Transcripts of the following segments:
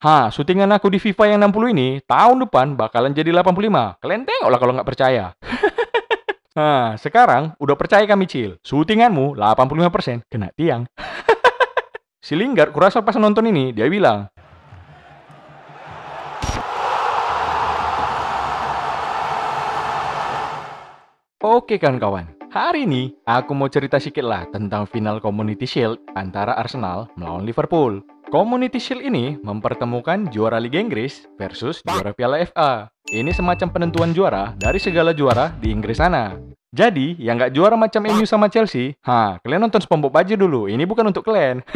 Ha, syutingan aku di FIFA yang 60 ini, tahun depan bakalan jadi 85. Kalian tengoklah kalau nggak percaya. Nah, sekarang udah percaya kami, Cil. Syutinganmu 85% kena tiang. si Lingard, kurasa pas nonton ini, dia bilang, Oke kawan-kawan, hari ini aku mau cerita sedikit lah tentang final Community Shield antara Arsenal melawan Liverpool. Community Shield ini mempertemukan juara Liga Inggris versus juara Piala FA. Ini semacam penentuan juara dari segala juara di Inggris sana. Jadi, yang nggak juara macam MU sama Chelsea, ha, kalian nonton SpongeBob aja dulu. Ini bukan untuk kalian.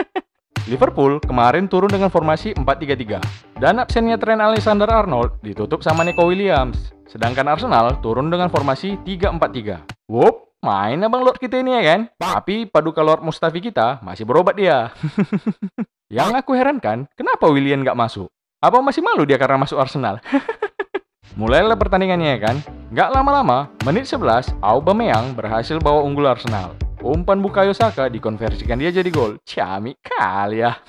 Liverpool kemarin turun dengan formasi 4-3-3. Dan absennya Trent Alexander-Arnold ditutup sama Nico Williams. Sedangkan Arsenal turun dengan formasi 3-4-3. Wup, main abang Lord kita ini ya kan? Tapi paduka Lord Mustafi kita masih berobat dia. Yang aku herankan, kenapa William nggak masuk? Apa masih malu dia karena masuk Arsenal? Mulailah pertandingannya ya kan? Nggak lama-lama, menit 11, Aubameyang berhasil bawa unggul Arsenal. Umpan Bukayo Saka dikonversikan dia jadi gol. Ciamik kali ya.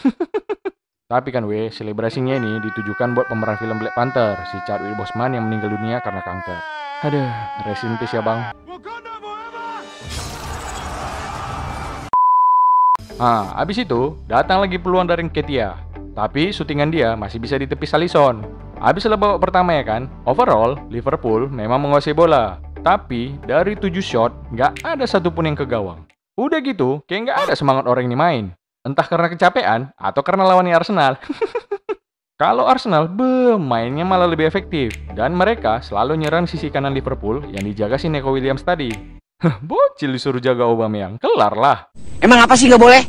Tapi kan weh, selebrasinya ini ditujukan buat pemeran film Black Panther, si Chadwick Boseman yang meninggal dunia karena kanker. Aduh, rest in peace ya bang. Nah, abis itu datang lagi peluang dari Ketia. Tapi syutingan dia masih bisa ditepis Alisson. Abis babak pertama ya kan, overall Liverpool memang menguasai bola. Tapi dari 7 shot, nggak ada satupun yang ke gawang. Udah gitu, kayak nggak ada semangat orang ini main. Entah karena kecapean atau karena lawannya Arsenal. Kalau Arsenal, be, mainnya malah lebih efektif. Dan mereka selalu nyerang sisi kanan Liverpool yang dijaga si Neko Williams tadi. Bocil disuruh jaga Aubameyang, kelar lah. Emang apa sih nggak boleh?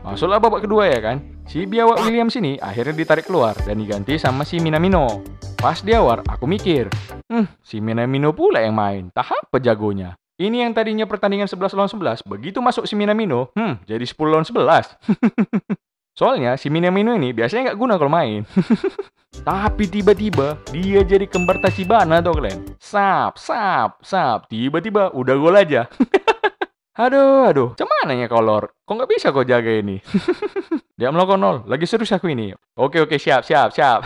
Masuklah babak kedua ya kan. Si biawak Williams ini akhirnya ditarik keluar dan diganti sama si Minamino. Pas di awal, aku mikir, hmm, si Minamino pula yang main, tahap pejagonya. Ini yang tadinya pertandingan 11 lawan 11, begitu masuk si Minamino, hmm, jadi 10 lawan 11. Soalnya si Minamino ini biasanya nggak guna kalau main. Tapi tiba-tiba dia jadi kembar Tachibana tuh kalian. Sap, sap, sap. Tiba-tiba udah gol aja. aduh, aduh. Cuman ya kolor? Kok nggak bisa kau jaga ini? dia melakukan nol. Lagi serius aku ini. Oke, oke, siap, siap, siap.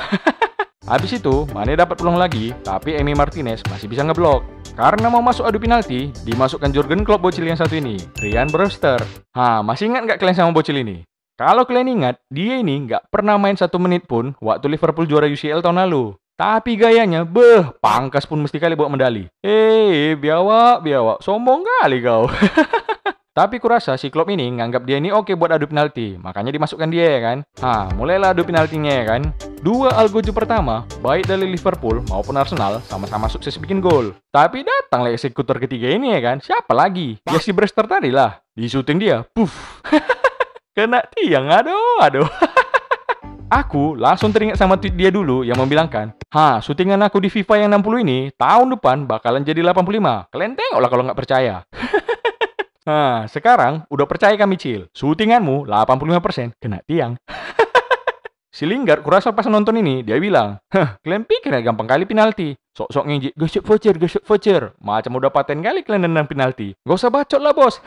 Habis itu, Mane dapat peluang lagi, tapi Emi Martinez masih bisa ngeblok. Karena mau masuk adu penalti, dimasukkan Jurgen Klopp bocil yang satu ini, Ryan Brewster. Hah, masih ingat nggak kalian sama bocil ini? Kalau kalian ingat, dia ini nggak pernah main satu menit pun waktu Liverpool juara UCL tahun lalu. Tapi gayanya, beh, pangkas pun mesti kali buat medali. Eh, biawak, biawak, sombong kali kau. Tapi kurasa si Klopp ini nganggap dia ini oke buat adu penalti, makanya dimasukkan dia ya kan. Ha, mulailah adu penaltinya ya kan. Dua algojo pertama, baik dari Liverpool maupun Arsenal, sama-sama sukses bikin gol. Tapi datanglah eksekutor ketiga ini ya kan, siapa lagi? Ya si Brewster tadi lah. Di syuting dia, puff. Kena tiang, aduh, aduh. aku langsung teringat sama tweet dia dulu yang membilangkan, Ha, syutingan aku di FIFA yang 60 ini, tahun depan bakalan jadi 85. Kalian tengoklah kalau nggak percaya. Nah, sekarang udah percaya kami, Cil. Syutinganmu 85% kena tiang. si Lingard kurasa pas nonton ini, dia bilang, Hah, kalian pikir gampang kali penalti. Sok-sok ngejek, gosip voucher, gosip voucher. Macam udah paten kali kalian nendang penalti. Gak usah bacot lah, bos.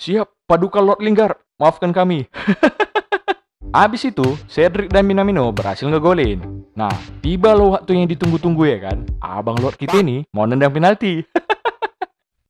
Siap, paduka Lord Lingard. Maafkan kami. Abis itu, Cedric dan Minamino berhasil ngegolin. Nah, tiba lo waktu yang ditunggu-tunggu ya kan. Abang Lord kita ini mau nendang penalti.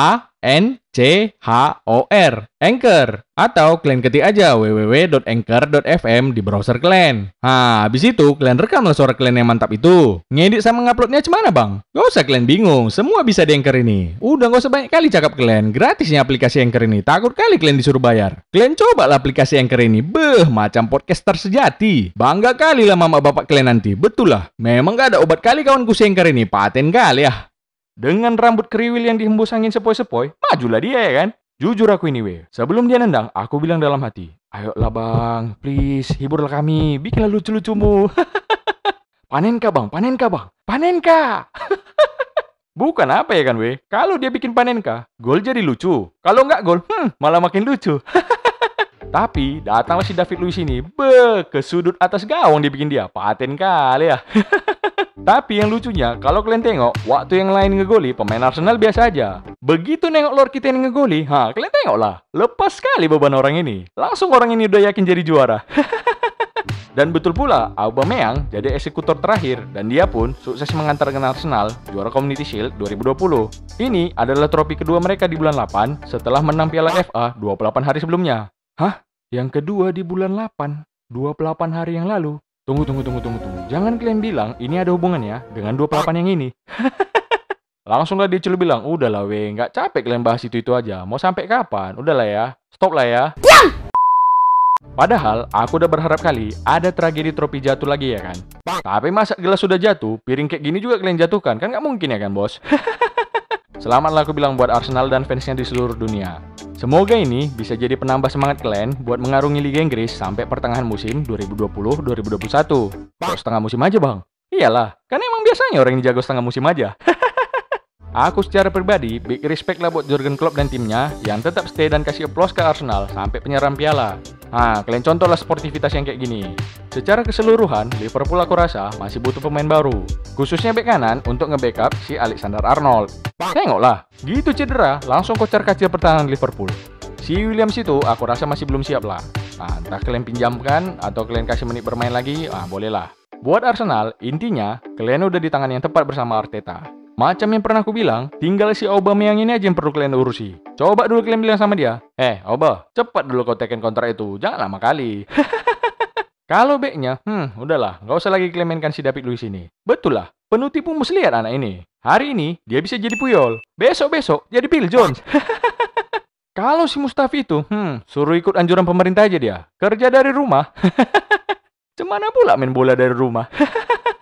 A N C H O R Anchor atau kalian ketik aja www.anchor.fm di browser kalian. Nah, habis itu kalian rekamlah suara kalian yang mantap itu. Ngedit sama nguploadnya gimana bang? Gak usah kalian bingung, semua bisa di Anchor ini. Udah gak usah banyak kali cakap kalian, gratisnya aplikasi Anchor ini. Takut kali kalian disuruh bayar. Kalian coba lah aplikasi Anchor ini, beh macam podcaster sejati. Bangga kali lah mama bapak kalian nanti, betul lah. Memang gak ada obat kali kawanku si Anchor ini, paten kali ya. Dengan rambut kriwil yang dihembus angin sepoi-sepoi, majulah dia ya kan? Jujur aku ini weh, sebelum dia nendang, aku bilang dalam hati, Ayolah bang, please, hiburlah kami, bikinlah lucu-lucumu. panen kah bang, panen kah bang, panen kah? Bukan apa ya kan weh, kalau dia bikin panen kah, gol jadi lucu. Kalau nggak gol, hmm, malah makin lucu. Tapi datanglah si David Luiz ini, be, ke sudut atas gawang dibikin dia, paten kali ya. Tapi yang lucunya, kalau kalian tengok, waktu yang lain ngegoli, pemain Arsenal biasa aja. Begitu nengok Lord kita yang ngegoli, ha, kalian tengoklah. Lepas sekali beban orang ini. Langsung orang ini udah yakin jadi juara. dan betul pula, Aubameyang jadi eksekutor terakhir dan dia pun sukses mengantarkan Arsenal juara Community Shield 2020. Ini adalah trofi kedua mereka di bulan 8 setelah menang Piala FA 28 hari sebelumnya. Hah? Yang kedua di bulan 8, 28 hari yang lalu. Tunggu, tunggu, tunggu, tunggu, tunggu. Jangan kalian bilang ini ada hubungannya dengan 28 yang ini. Langsunglah dia celu bilang, udahlah weh, nggak capek kalian bahas itu-itu aja. Mau sampai kapan? Udahlah ya, stop lah ya. Padahal, aku udah berharap kali ada tragedi trofi jatuh lagi ya kan. Tapi masa gelas sudah jatuh, piring kayak gini juga kalian jatuhkan? Kan nggak mungkin ya kan bos? Selamatlah aku bilang buat Arsenal dan fansnya di seluruh dunia. Semoga ini bisa jadi penambah semangat kalian buat mengarungi Liga Inggris sampai pertengahan musim 2020-2021. Kok setengah musim aja bang? Iyalah, kan emang biasanya orang yang jago setengah musim aja. Aku secara pribadi big respect lah buat Jurgen Klopp dan timnya yang tetap stay dan kasih applause ke Arsenal sampai penyerang piala. Nah, kalian contohlah sportivitas yang kayak gini. Secara keseluruhan, Liverpool aku rasa masih butuh pemain baru. Khususnya bek kanan untuk nge-backup si Alexander Arnold. Tengoklah, gitu cedera, langsung kocar kacir pertahanan Liverpool. Si Williams itu aku rasa masih belum siap lah. Nah, entah kalian pinjamkan atau kalian kasih menit bermain lagi, ah bolehlah. Buat Arsenal, intinya kalian udah di tangan yang tepat bersama Arteta. Macam yang pernah aku bilang, tinggal si Aubameyang ini aja yang perlu kalian urusi. Coba dulu kalian bilang sama dia, eh Oba, cepat dulu kau teken kontrak itu, jangan lama kali. Kalau backnya, hmm, udahlah, nggak usah lagi kalian mainkan si David Luiz ini. Betul lah, penuh tipu muslihat anak ini. Hari ini, dia bisa jadi Puyol. Besok-besok, jadi Phil Jones. Kalau si Mustafi itu, hmm, suruh ikut anjuran pemerintah aja dia. Kerja dari rumah. Cemana pula main bola dari rumah?